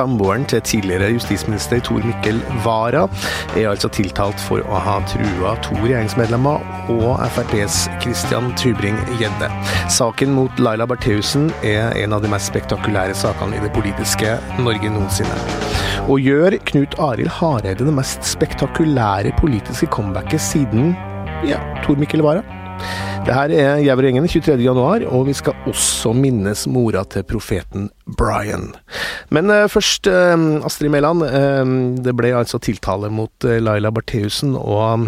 samboeren til tidligere justisminister Tor Mikkel Wara, er altså tiltalt for å ha trua to regjeringsmedlemmer og FrPs Christian Tybring-Gjedde. Saken mot Laila Bertheussen er en av de mest spektakulære sakene i det politiske Norge noensinne. Og gjør Knut Arild Hareide det mest spektakulære politiske comebacket siden ja, Tor Mikkel Wara? Det her er Gjævergjengen 23.1, og vi skal også minnes mora til profeten Brian. Men uh, først, uh, Astrid Mæland. Uh, det ble altså tiltale mot Laila Bartheussen, og um,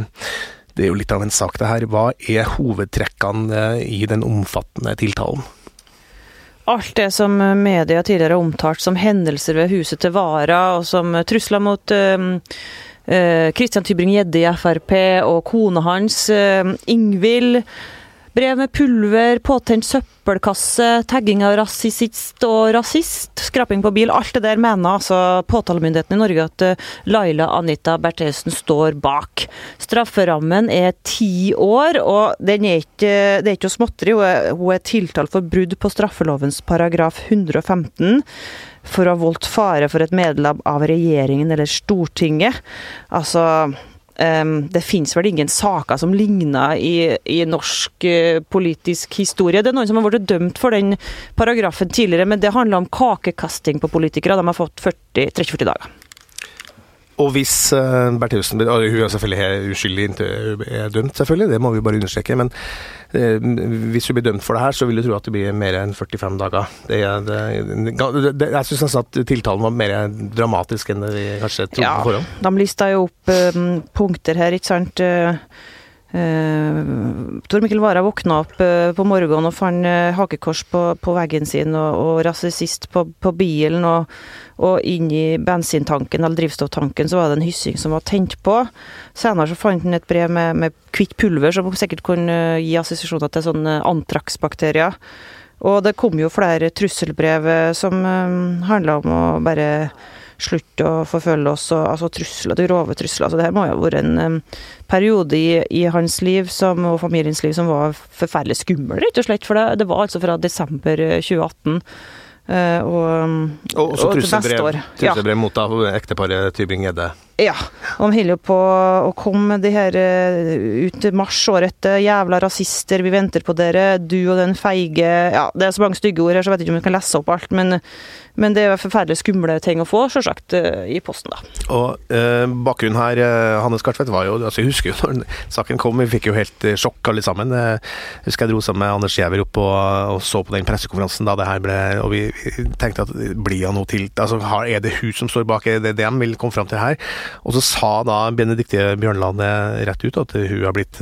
det er jo litt av en sak, det her. Hva er hovedtrekkene i den omfattende tiltalen? Alt det som media tidligere har omtalt som hendelser ved huset til Vara, og som trusler mot Kristian Tybring-Gjedde i Frp og kona hans, Ingvild. Brev med pulver, påtent søppelkasse, tagging av rasist og rasist, skraping på bil. Alt det der mener altså påtalemyndigheten i Norge at eh, Laila Anita Bertheussen står bak. Strafferammen er ti år, og den er ikke, det er ikke småtteri. Hun er, hun er tiltalt for brudd på straffelovens paragraf 115 for å ha voldt fare for et medlem av regjeringen eller Stortinget. Altså Um, det finnes vel ingen saker som ligner i, i norsk uh, politisk historie. Det er noen som har blitt dømt for den paragrafen tidligere, men det handler om kakekasting på politikere. De har fått 30-40 dager. Og hvis uh, Bertheussen Hun er selvfølgelig uskyldig inntil er dømt, selvfølgelig, det må vi bare understreke. Men uh, hvis hun blir dømt for det her, så vil du tro at det blir mer enn 45 dager. Det, det, det, jeg syns nesten at tiltalen var mer dramatisk enn det vi kanskje trodde ja, på forhånd. De lista jo opp uh, punkter her, ikke sant. Uh, Tor Mikkel Wara våkna opp uh, på morgenen og fant uh, hakekors på, på, veggen sin og, og rasist på, på bilen. Og, og inni bensintanken eller drivstofftanken så var det en hyssing som var tent på. Senere så fant han et brev med, med kvitt pulver som sikkert kunne gi assosiasjoner til sånne antraksbakterier. Og det kom jo flere trusselbrev som um, handla om å bare slutte å forfølge oss, og, altså trusler, de grove trusler. Altså, det her må jo ha vært en um, periode i, i, hans liv som, og familiens liv som var forferdelig skummel, rett og slett. For det, det var altså fra desember 2018. Uh, og, og, og neste år. trusselbrev ja. mot av ekteparet Tybring-Gjedde. Ja, de holder på å komme de her uh, ut mars året etter. Jævla rasister, vi venter på dere. Du og den feige Ja, det er så mange stygge ord her, så jeg vet ikke om vi kan lese opp alt. Men men det er forferdelig skumle ting å få, selvsagt, eh, i posten, da. Og eh, bakgrunnen her, eh, Hannes Kartvedt, var jo altså Jeg husker jo når saken kom, vi fikk jo helt eh, sjokk alle sammen. Jeg husker jeg dro sammen med Anders Giæver opp og, og, så på den pressekonferansen da det her ble Og vi tenkte at blir han noe til Altså, er det hun som står bak, er det det de vil komme fram til her? Og så sa da Benedicte Bjørnland rett ut at hun har blitt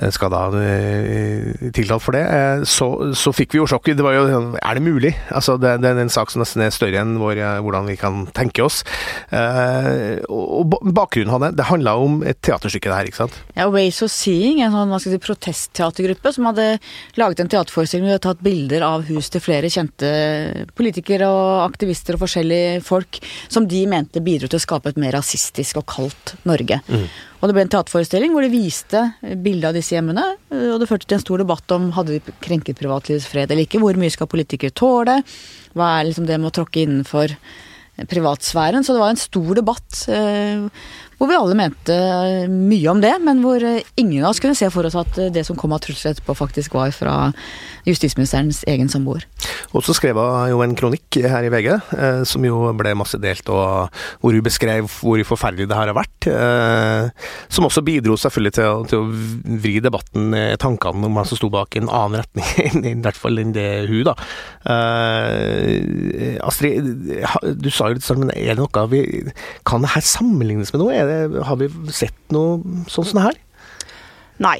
Eh, skal da eh, tiltalt for det. Eh, så, så, fikk vi jo sjokk. Det var jo Er det mulig? Altså, det, det er en sak som nesten er større enn vår, hvordan vi kan tenke oss. Og bakgrunnen hans, det handla om et teaterstykke, her, ikke sant? Ja, Ways of Seeing, en sånn si, protestteatergruppe som hadde laget en teaterforestilling og tatt bilder av hus til flere kjente politikere og aktivister og forskjellige folk som de mente bidro til å skape et mer rasistisk og kaldt Norge. Mm. Og det ble en teaterforestilling hvor de viste bilde av disse hjemmene. Og det førte til en stor debatt om hadde de krenket privatlivets fred eller ikke. Hvor mye skal politikere tåle? Hva er liksom det med å tråkke innenfor privatsfæren? Så det var en stor debatt eh, hvor vi alle mente eh, mye om det, men hvor eh, ingen av oss kunne se for oss at eh, det som kom av trusler etterpå, faktisk var fra justisministerens egen samboer. Og så skrev hun jo en kronikk her i VG, som jo ble masse delt, og hvor hun beskrev hvor forferdelig det her har vært. Som også bidro selvfølgelig til å, til å vri debatten, tankene om hva som sto bak en annen retning, i hvert fall enn det hun, da. Astrid, du sa jo litt sånn, men er det noe vi Kan det her sammenlignes med noe? Er det, har vi sett noe sånn som det her? Nei.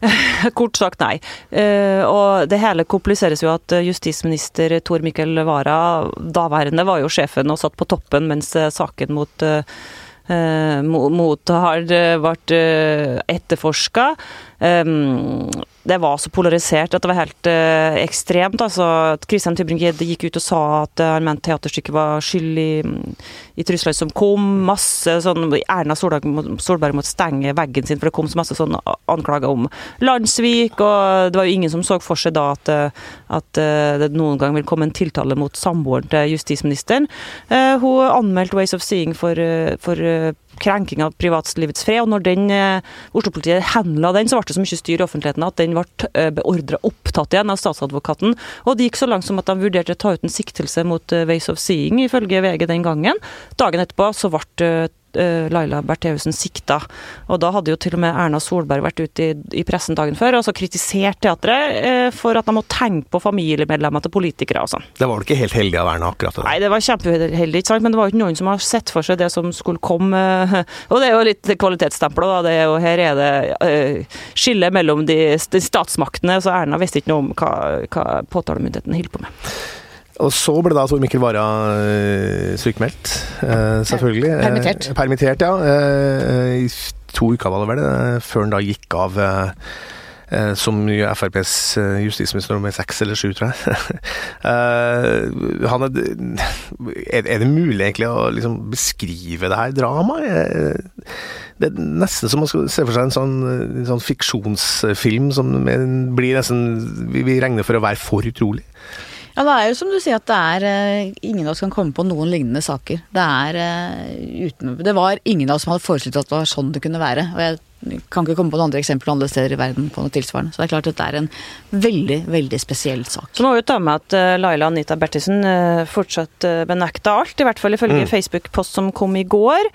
Kort sagt nei. Uh, og det hele kompliseres jo at justisminister Tor Mikkel Wara, daværende, var jo sjefen og satt på toppen mens eh, saken mot mot har vært etterforska. Um, det var så polarisert at det var helt uh, ekstremt. altså Christian Tybring-Gjedde gikk ut og sa at uh, han mente teaterstykket var skyld i, i truslene som kom. Masse sånn Erna Solberg, Solberg måtte stenge veggen sin, for det kom så masse sånne anklager om landssvik. Og det var jo ingen som så for seg da at, at uh, det noen gang vil komme en tiltale mot samboeren til justisministeren. hun anmeldte Ways of Seeing for, for krenking av privatlivets fred. Og når den eh, Oslo-politiet henla den, så ble det så mye styr i offentligheten at den ble eh, beordra opptatt igjen av statsadvokaten. Og det gikk så langt som at de vurderte å ta ut en siktelse mot eh, Ways of Seeing, ifølge VG den gangen. Dagen etterpå så ble Laila Bertheussen sikta. Og da hadde jo til og med Erna Solberg vært ute i, i pressen dagen før og så kritisert teatret uh, for at de må tenke på familiemedlemmer til politikere og sånn. Det var du ikke helt heldig av Erna akkurat det? Nei, det var kjempeuheldig, ikke sant. Men det var jo ikke noen som har sett for seg det som skulle komme. Og det er jo litt kvalitetsstempel, da. Det er jo, her er det skille mellom de, de, statsmaktene, så Erna visste ikke noe om hva, hva påtalemyndigheten holdt på med. Og så ble da Tor Mikkel Wara uh, sykemeldt, uh, selvfølgelig. Permittert. Uh, permittert, ja. I to uker var det vel, før han da gikk av som FrPs justisminister nummer seks eller sju, tror jeg. er, er, det mulig egentlig å liksom beskrive det her dramaet? Det er nesten som man skal se for seg en sånn, en sånn fiksjonsfilm som blir nesten Vi regner for å være for utrolig. Ja, det er jo som du sier at det er uh, Ingen av oss kan komme på noen lignende saker. Det er uh, uten Det var ingen av oss som hadde foreslått at det var sånn det kunne være. Og jeg kan ikke komme på noen andre eksempler andre steder i verden på noe tilsvarende. Så det er klart at det er en veldig, veldig spesiell sak. Så må vi jo ta med at uh, Laila Anita Bertisen fortsatt benekta alt, i hvert fall ifølge mm. Facebook-post som kom i går.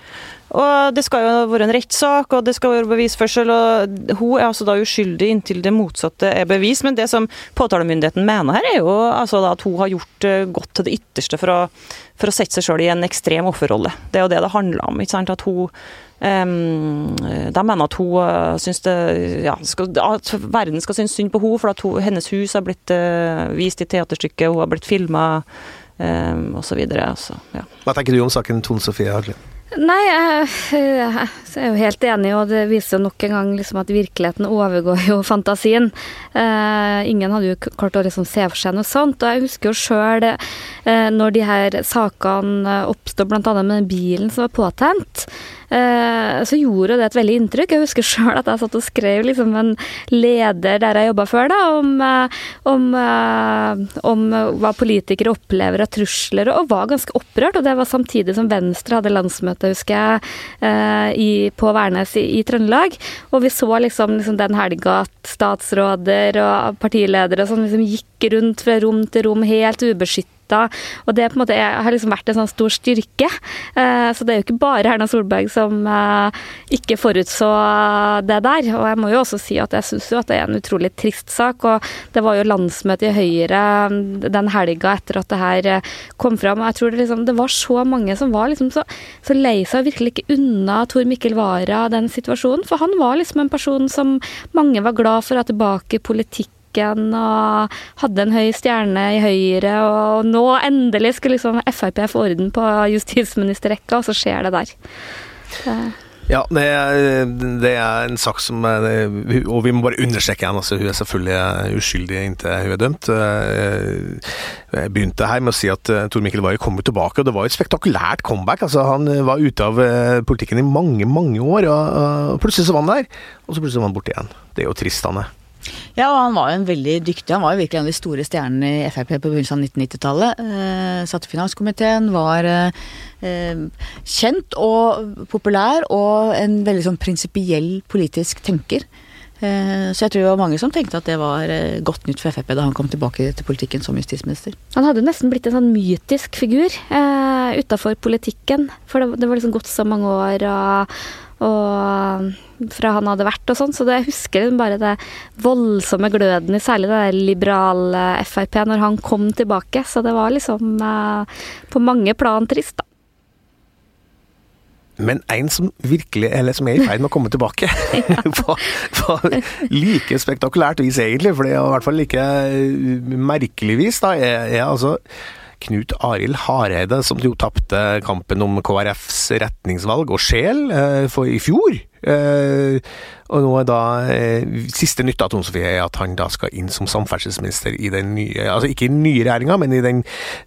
Og det skal jo være en rettssak, og det skal være bevisførsel. og Hun er altså da uskyldig inntil det motsatte er bevis. Men det som påtalemyndigheten mener her, er jo altså at hun har gjort eh, godt til det ytterste for å, for å sette seg sjøl i en ekstrem offerrolle. Det er jo det det handler om. ikke sant, at hun Um, de mener at hun uh, syns det ja, skal, at verden skal synes synd på henne, for at hun, hennes hus har blitt uh, vist i teaterstykket, hun har blitt filma um, osv. Altså, ja. Hva tenker du om saken Tone Sofie Hagle? Nei, jeg, jeg, er jo helt enig, og det viser jo nok en gang liksom at virkeligheten overgår jo fantasien. Eh, ingen hadde jo klart å liksom se for seg noe sånt. Og jeg husker jo sjøl eh, når de her sakene oppstod, bl.a. med bilen som var påtent. Eh, så gjorde det et veldig inntrykk. Jeg husker sjøl at jeg satt og skrev liksom en leder der jeg jobba før, da, om, eh, om, eh, om, hva politikere opplever av trusler, og var ganske opprørt. Og det var samtidig som Venstre hadde landsmøte, husker jeg, i, på Værnes i, i, Trøndelag. Og vi så liksom, liksom den helga at statsråder og partiledere som liksom gikk rundt fra rom til rom helt ubeskyttet makta. Og det måte har liksom vært en sånn stor styrke. Eh, så det er jo ikke bare Erna Solberg som eh, ikke forutså det der. Og jeg må jo også si at jeg syns jo at det er en utrolig trist sak. Og det var jo landsmøte i Høyre mm, den helga etter at det her eh, kom fram. Og jeg tror det, liksom, det var så mange som var liksom så, så lei seg og virkelig ikke unna Tor Mikkel Wara den situasjonen. For han var liksom en person som mange var glad for å ha tilbake i politikk politikken og hadde en høy stjerne i Høyre, og nå endelig skulle liksom Frp få orden på justisministerrekka, og så skjer det der. Ja, det er, det er, en sak som Og vi må bare understreke igjen, altså, hun er selvfølgelig uskyldig inntil hun er dømt. Jeg begynte her med å si at eh, Tor Mikkel Wara kommer tilbake, og det var et spektakulært comeback. altså Han var ute av eh, politikken i mange, mange år, og plutselig så var han der, og så plutselig var han borte igjen. Det er jo trist, Anne. Ja, og han var jo en veldig dyktig Han var jo virkelig en av de store stjernene i Frp på begynnelsen av 1990-tallet. Eh, satt i finanskomiteen, var eh, kjent og populær og en veldig sånn prinsipiell politisk tenker. Eh, så jeg tror det var mange som tenkte at det var eh, godt nytt for Frp da han kom tilbake til politikken som justisminister. Han hadde nesten blitt en sånn mytisk figur eh, utafor politikken. For det, det var liksom gått så mange år. og og fra han hadde vært og sånn. Så det, jeg husker liksom bare det voldsomme gløden i særlig det liberale Frp når han kom tilbake. Så det var liksom eh, på mange plan trist, da. Men en som virkelig, eller som er i ferd med å komme tilbake, på, på like spektakulært vis egentlig, for det er i hvert fall like merkelig vis, da, er, er altså Knut Arild Hareide, som jo tapte kampen om KrFs retningsvalg og sjel eh, for i fjor. Eh, og nå er da eh, Siste nytt av Tone Sofie er at han da skal inn som samferdselsminister i den nye Altså ikke i den nye regjeringa, men i den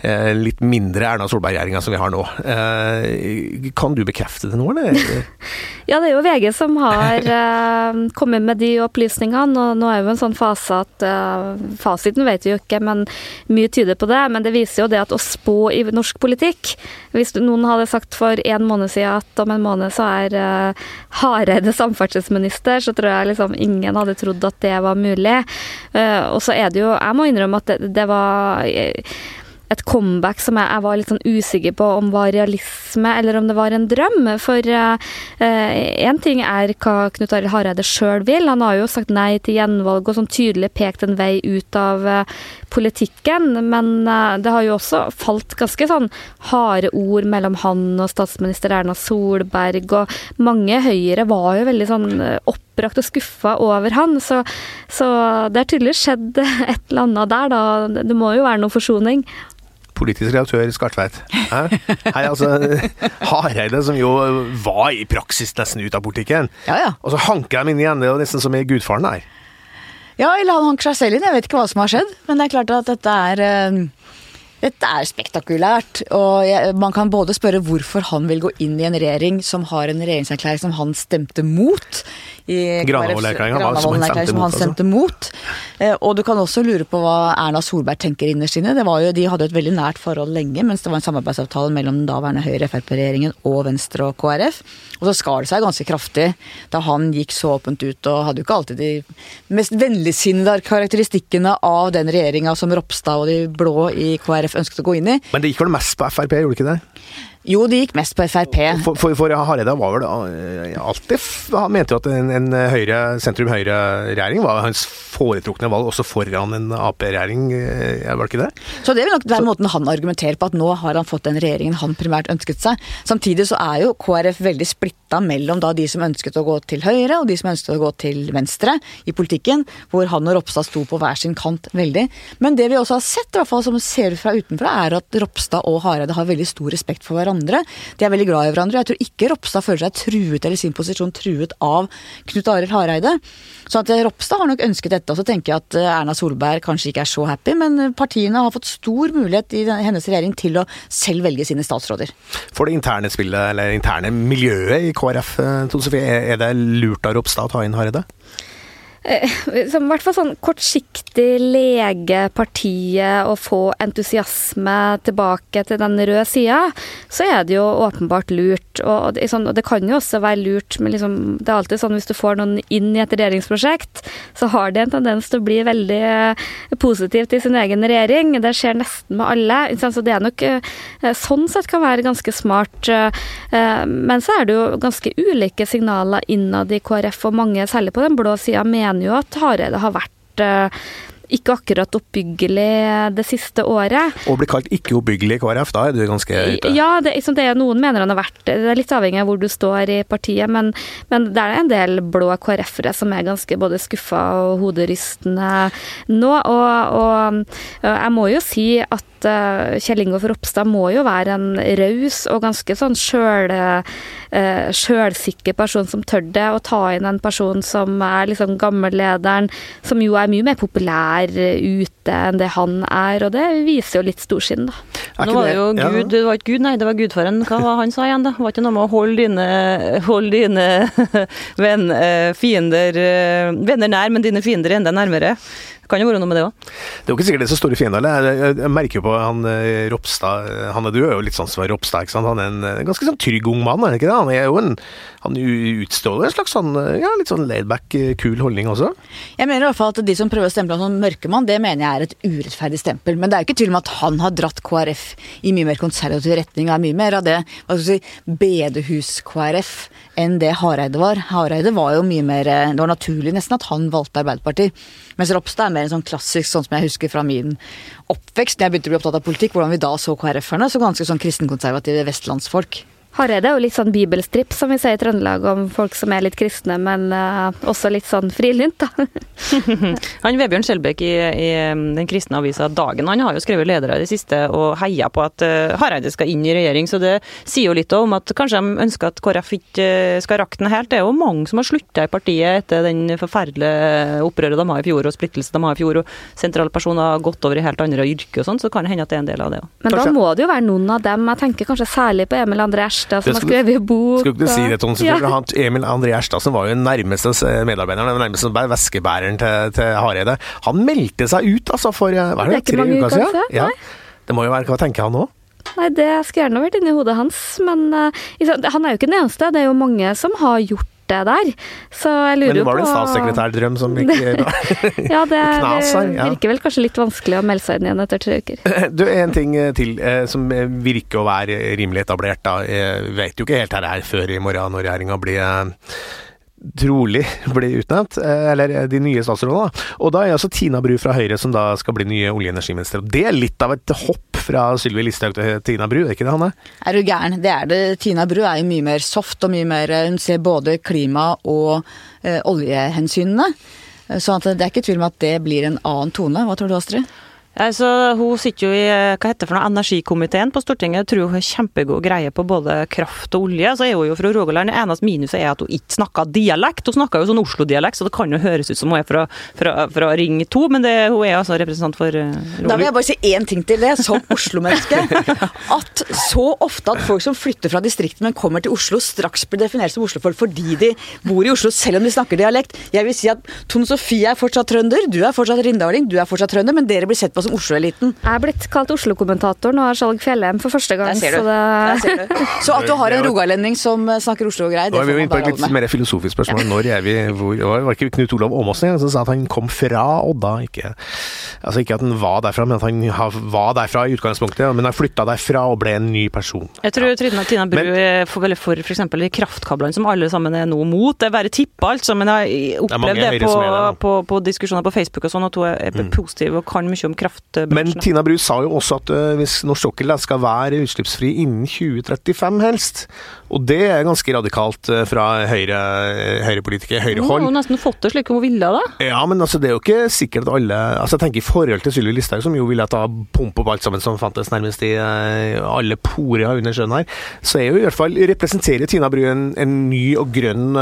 eh, litt mindre Erna Solberg-regjeringa som vi har nå. Eh, kan du bekrefte det nå, eller? ja, det er jo VG som har kommet med de opplysningene, og nå er jo en sånn fase at Fasiten vet vi jo ikke, men mye tyder på det. Men det viser jo det at å spå i norsk politikk Hvis noen hadde sagt for en måned siden at om en måned så er eh, Hareide samferdselsminister, så tror jeg liksom ingen hadde trodd at det var mulig. Uh, og så er det jo Jeg må innrømme at det, det var et comeback som jeg, jeg, var litt sånn usikker på om var realisme, eller om det var en drøm. For én uh, uh, ting er hva Knut Arild Hareide sjøl vil. Han har jo sagt nei til gjenvalg og sånn tydelig pekt en vei ut av uh, politikken. Men det har jo også falt ganske sånn harde ord mellom han og statsminister Erna Solberg, og mange Høyre var jo veldig sånn oppbrakt og skuffa over han. Så, så det har tydeligvis skjedd et eller annet der, da. Det må jo være noe forsoning politisk redaktør Skartveit. Hei, altså Hareide, som jo var i praksis nesten ut av politikken. Ja, ja. Og så hanker de inn igjen. Det er jo nesten som i Gudfaren her. Ja, eller han hanker seg selv inn. Jeg vet ikke hva som har skjedd. Men det er klart at dette er uh dette er spektakulært. Og jeg, man kan både spørre hvorfor han vil gå inn i en regjering som har en regjeringserklæring som han stemte mot. Granavolden-erklæringen som han stemte, han mot. Eh, og du kan også lure på hva Erna Solberg tenker innerst inne. Det var jo, de hadde et veldig nært forhold lenge mens det var en samarbeidsavtale mellom den daværende Høyre-Frp-regjeringen og Venstre og KrF. Og så skar det seg ganske kraftig da han gikk så åpent ut og hadde jo ikke alltid de mest vennligsinnede karakteristikkene av den regjeringa som Ropstad og de blå i KrF ønsket å gå inn i. Men det gikk vel mest på Frp, gjorde det ikke det? Jo, det gikk mest på Frp. For, for, for Hareide var vel eh, alltid Han mente jo at en, en høyre, sentrum-høyre-regjering var hans foretrukne valg, også foran en Ap-regjering, eh, var det ikke det? Så det vil nok være måten han argumenterer på, at nå har han fått den regjeringen han primært ønsket seg. Samtidig så er jo KrF veldig splitta mellom da de som ønsket å gå til høyre, og de som ønsket å gå til venstre i politikken, hvor han og Ropstad sto på hver sin kant veldig. Men det vi også har sett, i hvert fall som ser fra utenfra, er at Ropstad og Hareide har veldig stor respekt for hverandre hverandre. De er veldig glad i hverandre. Jeg tror ikke Ropstad føler seg truet eller sin posisjon truet av Knut Arild Hareide. Så at eh, Ropstad har nok ønsket dette. Og så tenker jeg at eh, Erna Solberg kanskje ikke er så happy, men eh, partiene har fått stor mulighet i hennes regjering til å selv velge sine statsråder. For det interne spillet, eller interne miljøet i KrF, Tone Sofie, er det lurt av Ropstad å ta inn Hareide? Eh, som i hvert fall sånn kortsiktig lege partiet og få entusiasme tilbake til den røde sida, så er det jo åpenbart lurt. Sånn, og det kan jo også være lurt, men liksom, det er alltid sånn hvis du får noen inn i et regjeringsprosjekt, så har de en tendens til å bli veldig eh, positivt i sin egen regjering. Det skjer nesten med alle. Så det er nok eh, sånn sett kan være ganske smart. Men så er det jo ganske ulike signaler innad i KrF, og mange, særlig på den blå sida, mener mener jo at Hareide har vært eh, ikke akkurat oppbyggelig det siste året. Og blir kalt ikke oppbyggelig i KrF, da er du ganske ute? Ja, det, liksom det noen mener han har vært. Det er litt avhengig av hvor du står i partiet, men, men det er en del blå KrF-ere som er ganske både skuffa og hoderystende nå. Og, og jeg må jo si at uh, Kjell Ingolf Ropstad må jo være en raus og ganske sånn uh, sjølsikker person som tør det, å ta inn en person som er liksom gammellederen, som jo er mye mer populær ute enn det han er, og det viser jo litt storsinn, da. Nå var det jo Gud, det var ikke Gud, nei, det var gudfaren. Hva var han sa igjen, da? Det var ikke noe med å holde dine, hold dine venn, eh, fiender, venner nær, men dine fiender enda nærmere. Kan jo være noe med det òg. Det er jo ikke sikkert det er så store fiender. Jeg, merker jo på han eh, Ropstad Han er, du er jo litt sånn som Ropstad, ikke sant. Han er en, en ganske sånn trygg ung mann, er han ikke det? Han er jo en Han utstråler en slags sånn ja, litt sånn laidback, eh, kul holdning også. Jeg mener i hvert fall at de som prøver å stemple ham som mørkemann, det mener jeg er et urettferdig stempel. Men det er jo ikke tvil om at han har dratt KrF i mye mer konservativ retning, og er mye mer av det hva skal vi si, bedehus-KrF enn det Hareide var. Hareide var jo mye mer Det var naturlig nesten at han valgte Arbeiderpartiet. Mens Ropstad er mer en sånn klassisk, sånn som jeg husker fra min oppvekst, da jeg begynte å bli opptatt av politikk, hvordan vi da så KrF-erne, så ganske sånn kristenkonservative vestlandsfolk. Hareide er jo litt sånn bibelstripp, som vi sier i Trøndelag, om folk som er litt kristne, men uh, også litt sånn frilynt, da. han Vebjørn Skjelbæk i, i, den kristne avisa Dagen han har jo skrevet ledere i det siste og heia på at uh, Hareide skal inn i regjering, så det sier jo litt om at kanskje de ønsker at KrF ikke uh, skal rakne helt. Det er jo mange som har slutta i partiet etter den forferdelige opprøret de har i fjor, og splittelsen de har i fjor, og sentrale personer har gått over i helt andre yrker og sånn, så kan det hende at det er en del av det òg. Men kanskje. da må det jo være noen av dem, jeg tenker kanskje særlig på Emil André Erst Gjerstad som har skrevet bok. Skulle ikke si det, Ton. Ja. Han, Emil André Gjerstad, som var jo nærmeste medarbeideren, den nærmeste veskebæreren til, til Hareide, han meldte seg ut altså for hva er det, det tre uker siden? Ja. Det må jo være Hva tenker han nå? Nei, det skulle gjerne vært inni hodet hans, men uh, han er jo ikke den eneste. Det er jo mange som har gjort det der. Så jeg lurer jo på Men var det en statssekretærdrøm som gikk Ja, det er, virker vel kanskje litt vanskelig å melde seg inn igjen etter tre uker. Du, en ting til eh, som virker å være rimelig etablert, da. Jeg vet jo ikke helt her før i morgen når regjeringa blir eh, trolig blir utnevnt, eh, eller eh, de nye statsrådene. Og da er altså Tina Bru fra Høyre som da skal bli nye olje- og energiminister. Og det er litt av et hopp fra Sylvi Listhaug til Tina Bru, er ikke det, Hanne? Er du gæren, det er det. Tina Bru er jo mye mer soft og mye mer Hun ser både klima og eh, oljehensynene. Så det er ikke tvil om at det blir en annen tone. Hva tror du, Astrid? Altså, hun sitter jo i hva heter det for noe, energikomiteen på Stortinget. Jeg tror hun har kjempegod greie på både kraft og olje. Så er hun jo fra Rogaland. Det eneste minuset er at hun ikke snakker dialekt. Hun snakker jo sånn Oslo-dialekt, så det kan jo høres ut som hun er fra, fra, fra Ring 2, men det, hun er altså representant for Rogaland. Da vil jeg bare si én ting til det, som Oslo-menneske. At så ofte at folk som flytter fra distriktene, men kommer til Oslo, straks blir definert som Oslo-folk fordi de bor i Oslo, selv om de snakker dialekt. Jeg vil si at Tone Sofie er fortsatt trønder, du er fortsatt rindaling, du er fortsatt trønder, men dere blir sett på som Oslo-eliten. Jeg er blitt kalt Oslo-kommentator nå har Skjalg Fjellheim for første gang. Så, det... så, at du har en rogalending som snakker Oslo og greier, det får man bare holde med. Litt mer filosofisk spørsmål. Når er vi hvor, Var det ikke Knut Olav Åmåsen som sa at han kom fra Odda? Ikke, altså ikke at han var derfra, men at han var derfra i utgangspunktet, men han flytta derfra og ble en ny person. Jeg tror ja. Tina Bru er for, veldig for f.eks. de kraftkablene som alle sammen er nå mot. Det er bare tippa, altså, men jeg har opplevd det, det på, på, på, diskusjoner på Facebook og sånn, at hun er mm. positiv og kan mye om kraft men Tina Bru sa jo også at uh, hvis norsk sokkel skal være utslippsfri innen 2035 helst, og det er ganske radikalt uh, fra høyre, høyrepolitikere, høyrehold. Hun har nesten fått det slik hun ville da. Ja, men altså, det er jo ikke sikkert at alle altså jeg tenker I forhold til Sylvi Listhaug, som jo ville ta pump opp alt sammen som fantes nærmest i uh, alle porer under sjøen her, så er jo i hvert fall representerer Tina Bru en, en ny og grønn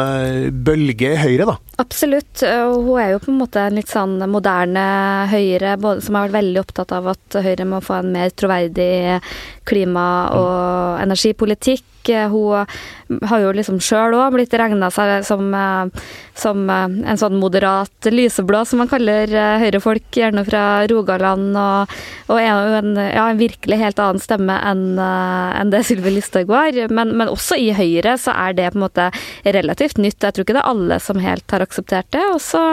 bølge Høyre, da. Absolutt. Hun er jo på en måte en litt sånn moderne Høyre, både, som har vært veldig opptatt av at Høyre må få en mer troverdig klima- og energipolitikk. Hun har jo liksom sjøl òg blitt regna som, som, en sånn moderat lyseblå, som man kaller høyrefolk, gjerne fra Rogaland, og, og er jo en, ja, en, virkelig helt annen stemme enn en det Sylvi Listhaug var. Men, men, også i Høyre så er det på en måte relativt nytt. Jeg tror ikke det er alle som helt har akseptert det. Og så,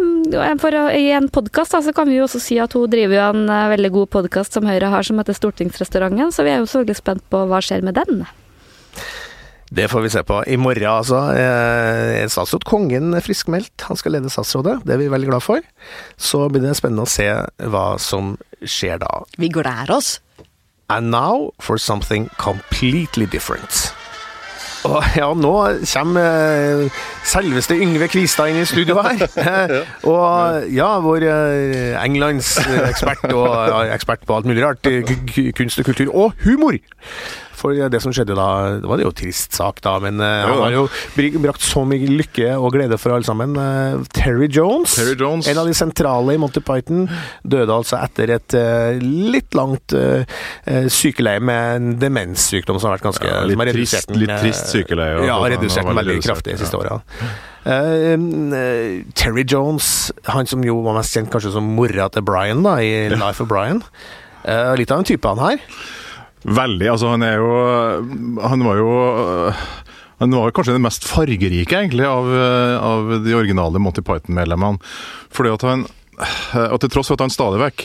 I en podkast så kan vi jo også si at hun driver jo en eh, veldig god podkast som Høyre har, som heter Stortingsrestauranten, så vi er jo så veldig spent på hva skjer med den. Det får vi se på. I morgen, altså, eh, er statsråd Kongen friskmeldt. Han skal lede statsrådet, det er vi veldig glad for. Så blir det spennende å se hva som skjer da. Vi gleder oss. And now for something completely different. Og ja, nå kommer eh, selveste Yngve Kvistad inn i studio her. og ja, vår eh, englandsekspert og ekspert på alt mulig rart. Kunst og kultur og humor. For det som skjedde da, det var det jo trist sak, da, men uh, han har jo brakt så mye lykke og glede for alle sammen. Uh, Terry, Jones, Terry Jones, en av de sentrale i Monty Python, døde altså etter et uh, litt langt sykeleie med en demenssykdom som har vært ganske ja, litt, trist, den, litt trist sykeleie. Ja, redusert den veldig kraftig de siste åra. Terry Jones, han som jo var mest kjent kanskje som mora til Brian da, i Life of Brian. litt av en type, han her. Veldig. Altså, han er jo Han var jo han var kanskje den mest fargerike egentlig av, av de originale Monty Python-medlemmene. Fordi at han og til tross for at han stadig vekk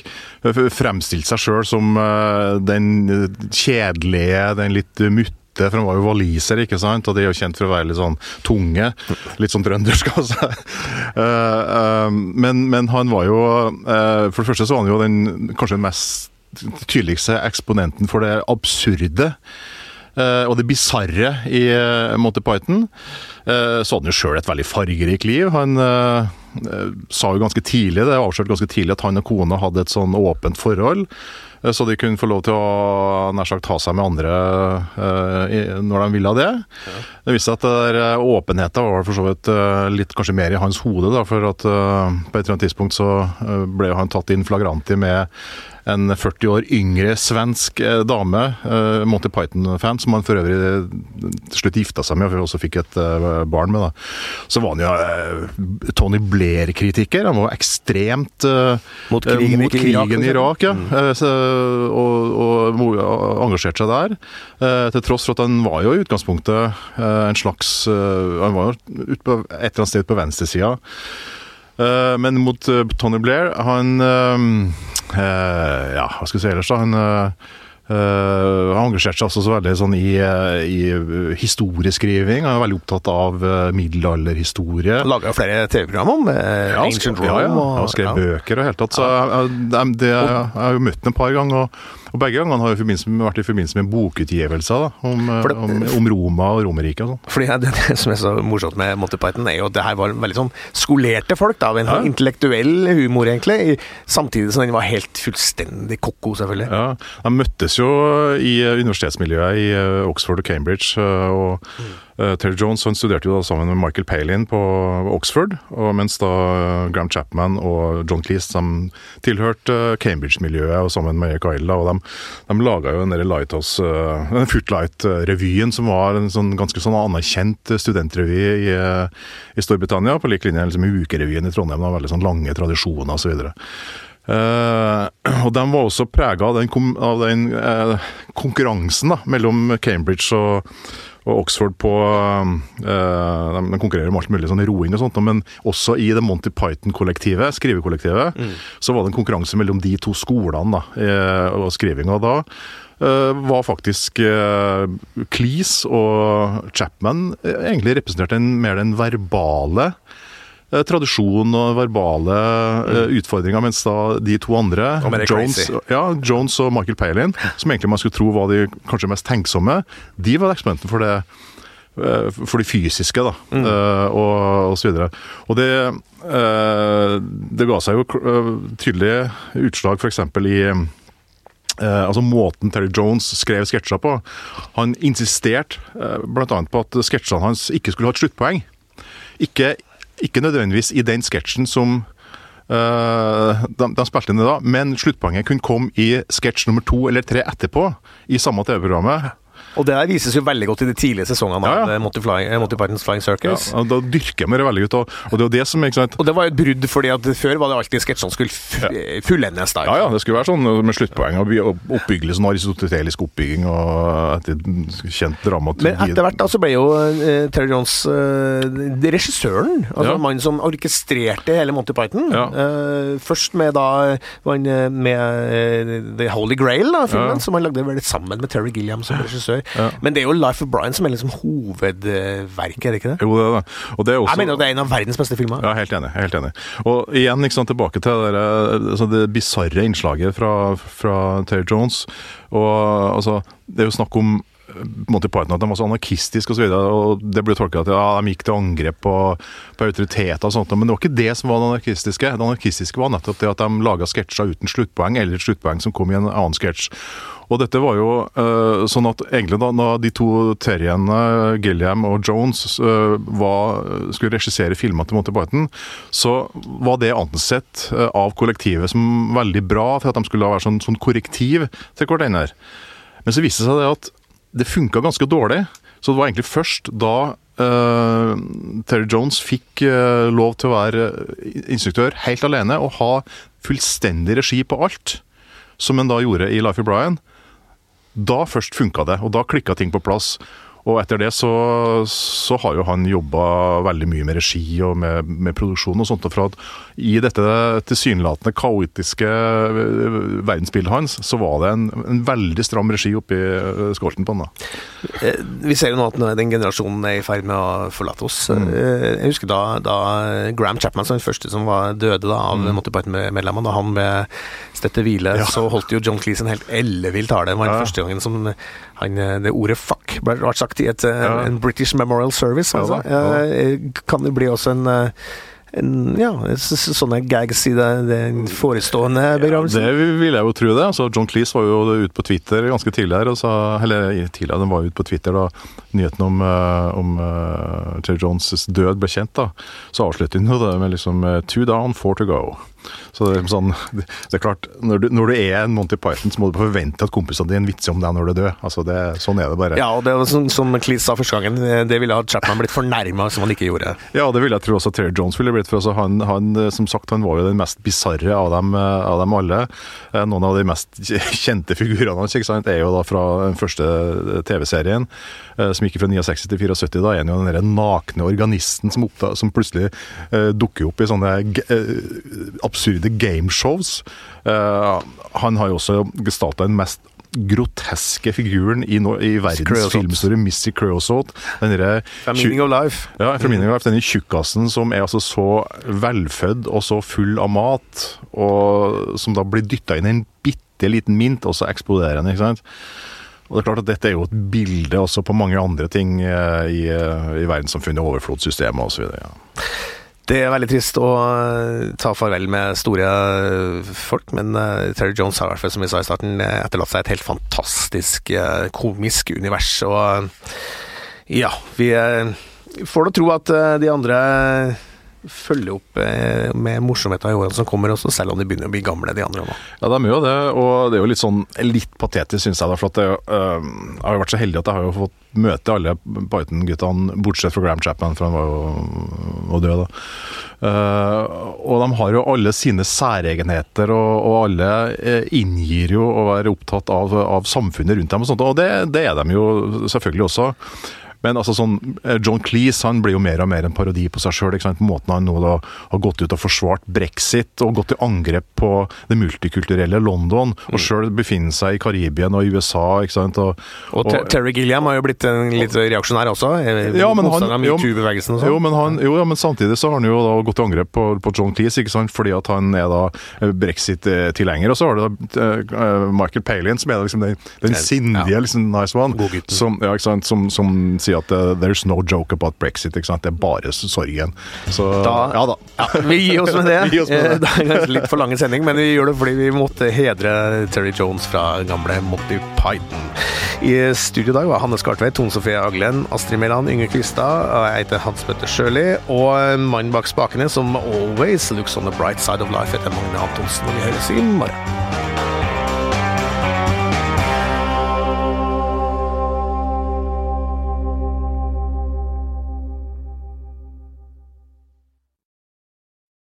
fremstilte seg sjøl som eh, den kjedelige, den litt mutte for han var jo waliser, ikke sant? og de er jo kjent for å være litt sånn tunge. Litt sånn trøndersk, altså. Eh, eh, men, men han var jo For det første så var han jo den kanskje den mest tydeligste eksponenten for det absurde. eh, og det bisarre i eh, Monty Python. Eh, så hadde han jo sjøl et veldig fargerikt liv. Han sa jo ganske tidlig det avslørte ganske tidlig at han og kona hadde et sånn åpent forhold. Så de kunne få lov til å nær sagt ta seg med andre når de ville det. Det viste seg at der åpenheten var for så vidt litt kanskje mer i hans hode, da, for at på et eller annet tidspunkt så ble han tatt inn flagranti med en 40 år yngre svensk eh, dame, eh, Monty Python-fan, som han for øvrig eh, til slutt gifta seg med og også fikk et barn med. da. Så var han jo Tony Blair-kritiker. Han var ekstremt Mot krigen mot Irak, krigen i Irak, ja. Så, og, og, engasjerte seg der. Til tross for at han var jo i utgangspunktet en slags Han var jo et eller annet sted på venstresida. Eh, men mot eh, Tony Blair, han eh, Ja, hva skal vi si ellers, da? Han Uh, han engasjerte seg også så veldig sånn i, i historieskriving. Han er veldig opptatt av middelalderhistorie. Laga flere TV-program om uh, Ja, Ancient Rome. ja, ja. Og skrev bøker og hele tatt. Så jeg, jeg, jeg, jeg har jo møtt ham et par ganger. Og, og begge gangene har jo vært i forbindelse med bokutgivelser da, om, eh, det- om, om Roma og Romerriket og sånn. Fordi det, det som er så morsomt med Monty Python, er jo at det her var veldig sånn skolerte folk. da, En Ja. sånn intellektuell humor, egentlig. Samtidig som den var helt fullstendig ko-ko, selvfølgelig. Ja, De møttes jo i eh, universitetsmiljøet i eh, Oxford og Cambridge. og eh, Terry Jones han studerte jo da sammen med Michael Palin på Oxford, og mens da eh, Graham Chapman og John Cleese de tilhørte eh, Cambridge-miljøet og sammen med Eric og De, de laga jo den der Lighthouse, eh, Footlight-revyen, som var en sånn ganske sånn anerkjent studentrevy i, eh, i Storbritannia, på lik linje liksom, med Ukerevyen i Trondheim. Da, veldig sånn lange tradisjoner osv. Uh, og de var også prega av den, av den uh, konkurransen da, mellom Cambridge og, og Oxford på eh, de, konkurrerer om alt mulig sånn roing og sånt, men også i det Monty Python-kollektivet, skrivekollektivet, så var det en konkurranse mellom de to skolene da, eh, og skrivinga da. eh, var faktisk Cleese og Chapman egentlig representerte en, mer den verbale eh, tradisjon og verbale eh, utfordringer, mens da de to andre, Jones, ja, Jones og Michael Palin, som egentlig man skulle tro var de kanskje mest tenksomme, de var eksponenten for det eh, for de fysiske, da, mm. og, og så videre. Og det, eh, det ga seg jo eh, tydelig utslag f.eks. i Eh, altså Måten Terry Jones skrev sketsjer på. Han insisterte eh, bl.a. på at sketsjene hans ikke skulle ha et sluttpoeng. Ikke, ikke nødvendigvis i den sketsjen som Uh, de, de spilte inn i da, men sluttpoenget kunne komme i sketsj nummer to eller tre etterpå i samme TV-programmet. Og det der vises jo veldig godt i de tidlige sesongene Ja, ja. av eh, Monty, Flying, eh, Monty Pythons Flying Circus. Ja, da dyrker vi det veldig ut. Og, og det var det som ikke sant, Og det var et brudd, fordi at før var det alltid sketsjene skulle eh, fullendes. da. Ja, ja, det skulle være sånn med sluttpoeng og by- og oppbyggelig, sånn aristotelisk oppbygging og etter kjent dramaturgi. Men etter hvert da så ble jo uh, Terry Jones uh, regissøren, altså mannen som orkestrerte hele Monty Python. Eh, først med da var han, med The Holy Grail, da, filmen, som han lagde vel sammen med Terry Gilliam som regissør. Ja. Men det er jo Life of Brian som er liksom hovedverket, er det ikke det? Jo, det er det. Og det er også, Jeg mener at det er en av verdens beste filmer. Ja, helt enig. helt enig. Og igjen ikke sant, tilbake til det, altså det bisarre innslaget fra, fra Terry Jones. Og altså, Det er jo snakk om Monty Python at de var så anarkistiske osv. Det ble tolka at ja, de gikk til angrep på, på autoriteter og sånt. Men det var ikke det som var det anarkistiske. Det anarkistiske var nettopp det at de laga sketsjer uten sluttpoeng, eller sluttpoeng som kom i en annen sketsj. Og dette var jo uh, sånn at egentlig da, da de to terriene, Gilliam og Jones, uh, var, skulle regissere filmer til Monty Python, så var det ansett uh, av kollektivet som veldig bra, for at de skulle være sånn, sånn korrektiv til hverandre. Men så viste det seg det at det funka ganske dårlig. Så det var egentlig først da uh, Terry Jones fikk uh, lov til å være instruktør helt alene og ha fullstendig regi på alt, som han da gjorde i Life of Brian. Da først funka det, og da klikka ting på plass. Og etter det så, så har jo han jobba veldig mye med regi og med, med produksjon og sånt. Og for at i dette tilsynelatende kaotiske eh, verdensbildet hans, så var det en, en veldig stram regi oppi eh, skolten på han. da. Eh, Vi ser jo nå at den generasjonen er i ferd med å forlate oss. Mm. Jeg husker da, da Graham Chapman, som den første som var døde da, av Monty Python-medlemmene, da han ble støtt til hvile, Ja. så holdt jo John Cleese en helt ellevill tale. Det var den Ja. første gangen som han, det ordet 'fuck' ble ble sagt i et, eh, Ja. en British Memorial Service. Altså. Ja, ja. Eh, Kan det bli også en eh, en, ja, sånne gags i den forestående begravelsen? Det vil jeg jo tro det. Altså, John Cleese var jo ute på Twitter ganske tidlig her, sa, eller tidligere, den var ute på Twitter da nyheten om, om uh, Jones' død ble kjent. da, Så avsluttet hun jo det med liksom two down, four to go. Så det er, liksom sånn, det er klart, når du, når du er en Monty Python, så må du forvente at kompisene dine vitser om deg når du dør. Altså, det, sånn er det bare. Ja, og det var sånn, som Cleese sa første gangen, eh, det ville ha Chapman blitt fornærma som han ikke gjorde. Ja, det ville jeg tro også Terry Jones ville blitt. for altså, han, han, eh, som sagt, han var jo den mest bisarre av, dem, eh, av dem alle. Noen av de mest kjente figurene hans ikke sant, er jo da fra den første TV-serien, som gikk fra 69 til 74. Da er han jo den der nakne organisten som, oppda, som plutselig uh, dukker opp i sånne eh, absurde gameshows. Uh, han har jo også gestalta den mest groteske figuren i, no, i verdens filmhistorie, Missy Creosote. Den Meaning of Life. ja, fra of life. denne tjukkasen som er altså så velfødd og så full av mat, og som da blir dytta inn i en bitte liten mint, og så eksploderer den. ikke sant? Og det er klart at Dette er jo et bilde også på mange andre ting eh, i, eh, i verdenssamfunnet, overflodssystemet osv. Ja. Det er veldig trist å eh, ta farvel med store eh, folk, men eh, Terry Jones har i hvert fall, som vi sa i starten, etterlatt seg et helt fantastisk komisk univers. Og ja, vi får da tro at de andre følger opp eh, med morsomheter i årene som kommer også, selv om de begynner å bli gamle, de andre òg. Ja, de gjør jo det, og det er jo litt sånn litt patetisk, syns jeg. da, for at det, øh, Jeg har jo vært så heldig at jeg har jo fått møte alle Python-guttene, bortsett fra Graham Chapman, for han var jo og død da. Uh, og de har jo alle sine særegenheter, og, og alle eh, inngir jo å være opptatt av, av samfunnet rundt dem, og sånt, og det, det er de jo selvfølgelig også. Men altså sånn, eh, John Cleese han blir jo mer og mer en parodi på seg sjøl. Måten han nå da har gått ut og forsvart brexit og gått til angrep på det multikulturelle London, og sjøl befinner seg i Karibien og i USA. ikke sant? Og, Og, og, Terry Gilliam har jo blitt en litt reaksjonær også. eh, Ja, men han- jo, og jo, sånn. men han, jo, ja, men samtidig så har han jo da gått til angrep på, på John Cleese, ikke sant? fordi at han er da eh, brexit-tilhenger. Og så har du da Michael Palin, som er liksom den, den sindige, liksom nice one, som, ja, ikke sant? Som, som sier at uh, there's no joke about brexit. ikke sant? Det er bare sorgen. Så Da- ja da. Ja, vi gir oss med det. Oss med det. Eh, Det er kanskje litt for lang sending, men vi gjør det fordi vi måtte hedre Terry Jones fra gamle Monty Python. I studio i dag var Hanne Skartveit, Tone Sofie Aglen, Astrid Mæland, Yngve Kvistad, jeg heter Hans Bøtte Sjøli, og mannen bak spakene, som always looks on the bright side of life, heter Magne Antonsen, og vi høres i morgen.